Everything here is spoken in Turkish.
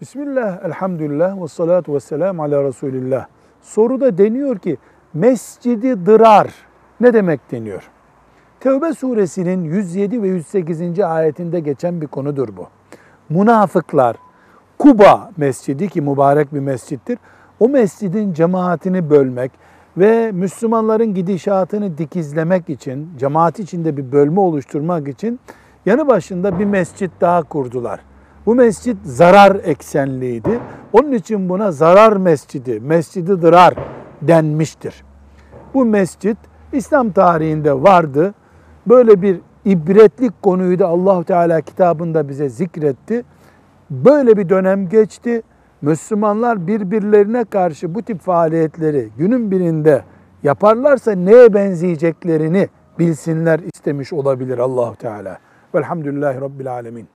Bismillah, elhamdülillah ve salatu ve selam ala Resulillah. Soruda deniyor ki mescidi dırar ne demek deniyor? Tevbe suresinin 107 ve 108. ayetinde geçen bir konudur bu. Münafıklar Kuba mescidi ki mübarek bir mescittir. O mescidin cemaatini bölmek ve Müslümanların gidişatını dikizlemek için, cemaat içinde bir bölme oluşturmak için yanı başında bir mescit daha kurdular. Bu mescit zarar eksenliydi. Onun için buna zarar mescidi, mescidi dırar denmiştir. Bu mescit İslam tarihinde vardı. Böyle bir ibretlik konuyu da Allahu Teala kitabında bize zikretti. Böyle bir dönem geçti. Müslümanlar birbirlerine karşı bu tip faaliyetleri günün birinde yaparlarsa neye benzeyeceklerini bilsinler istemiş olabilir Allahu Teala. Velhamdülillahi Rabbil Alemin.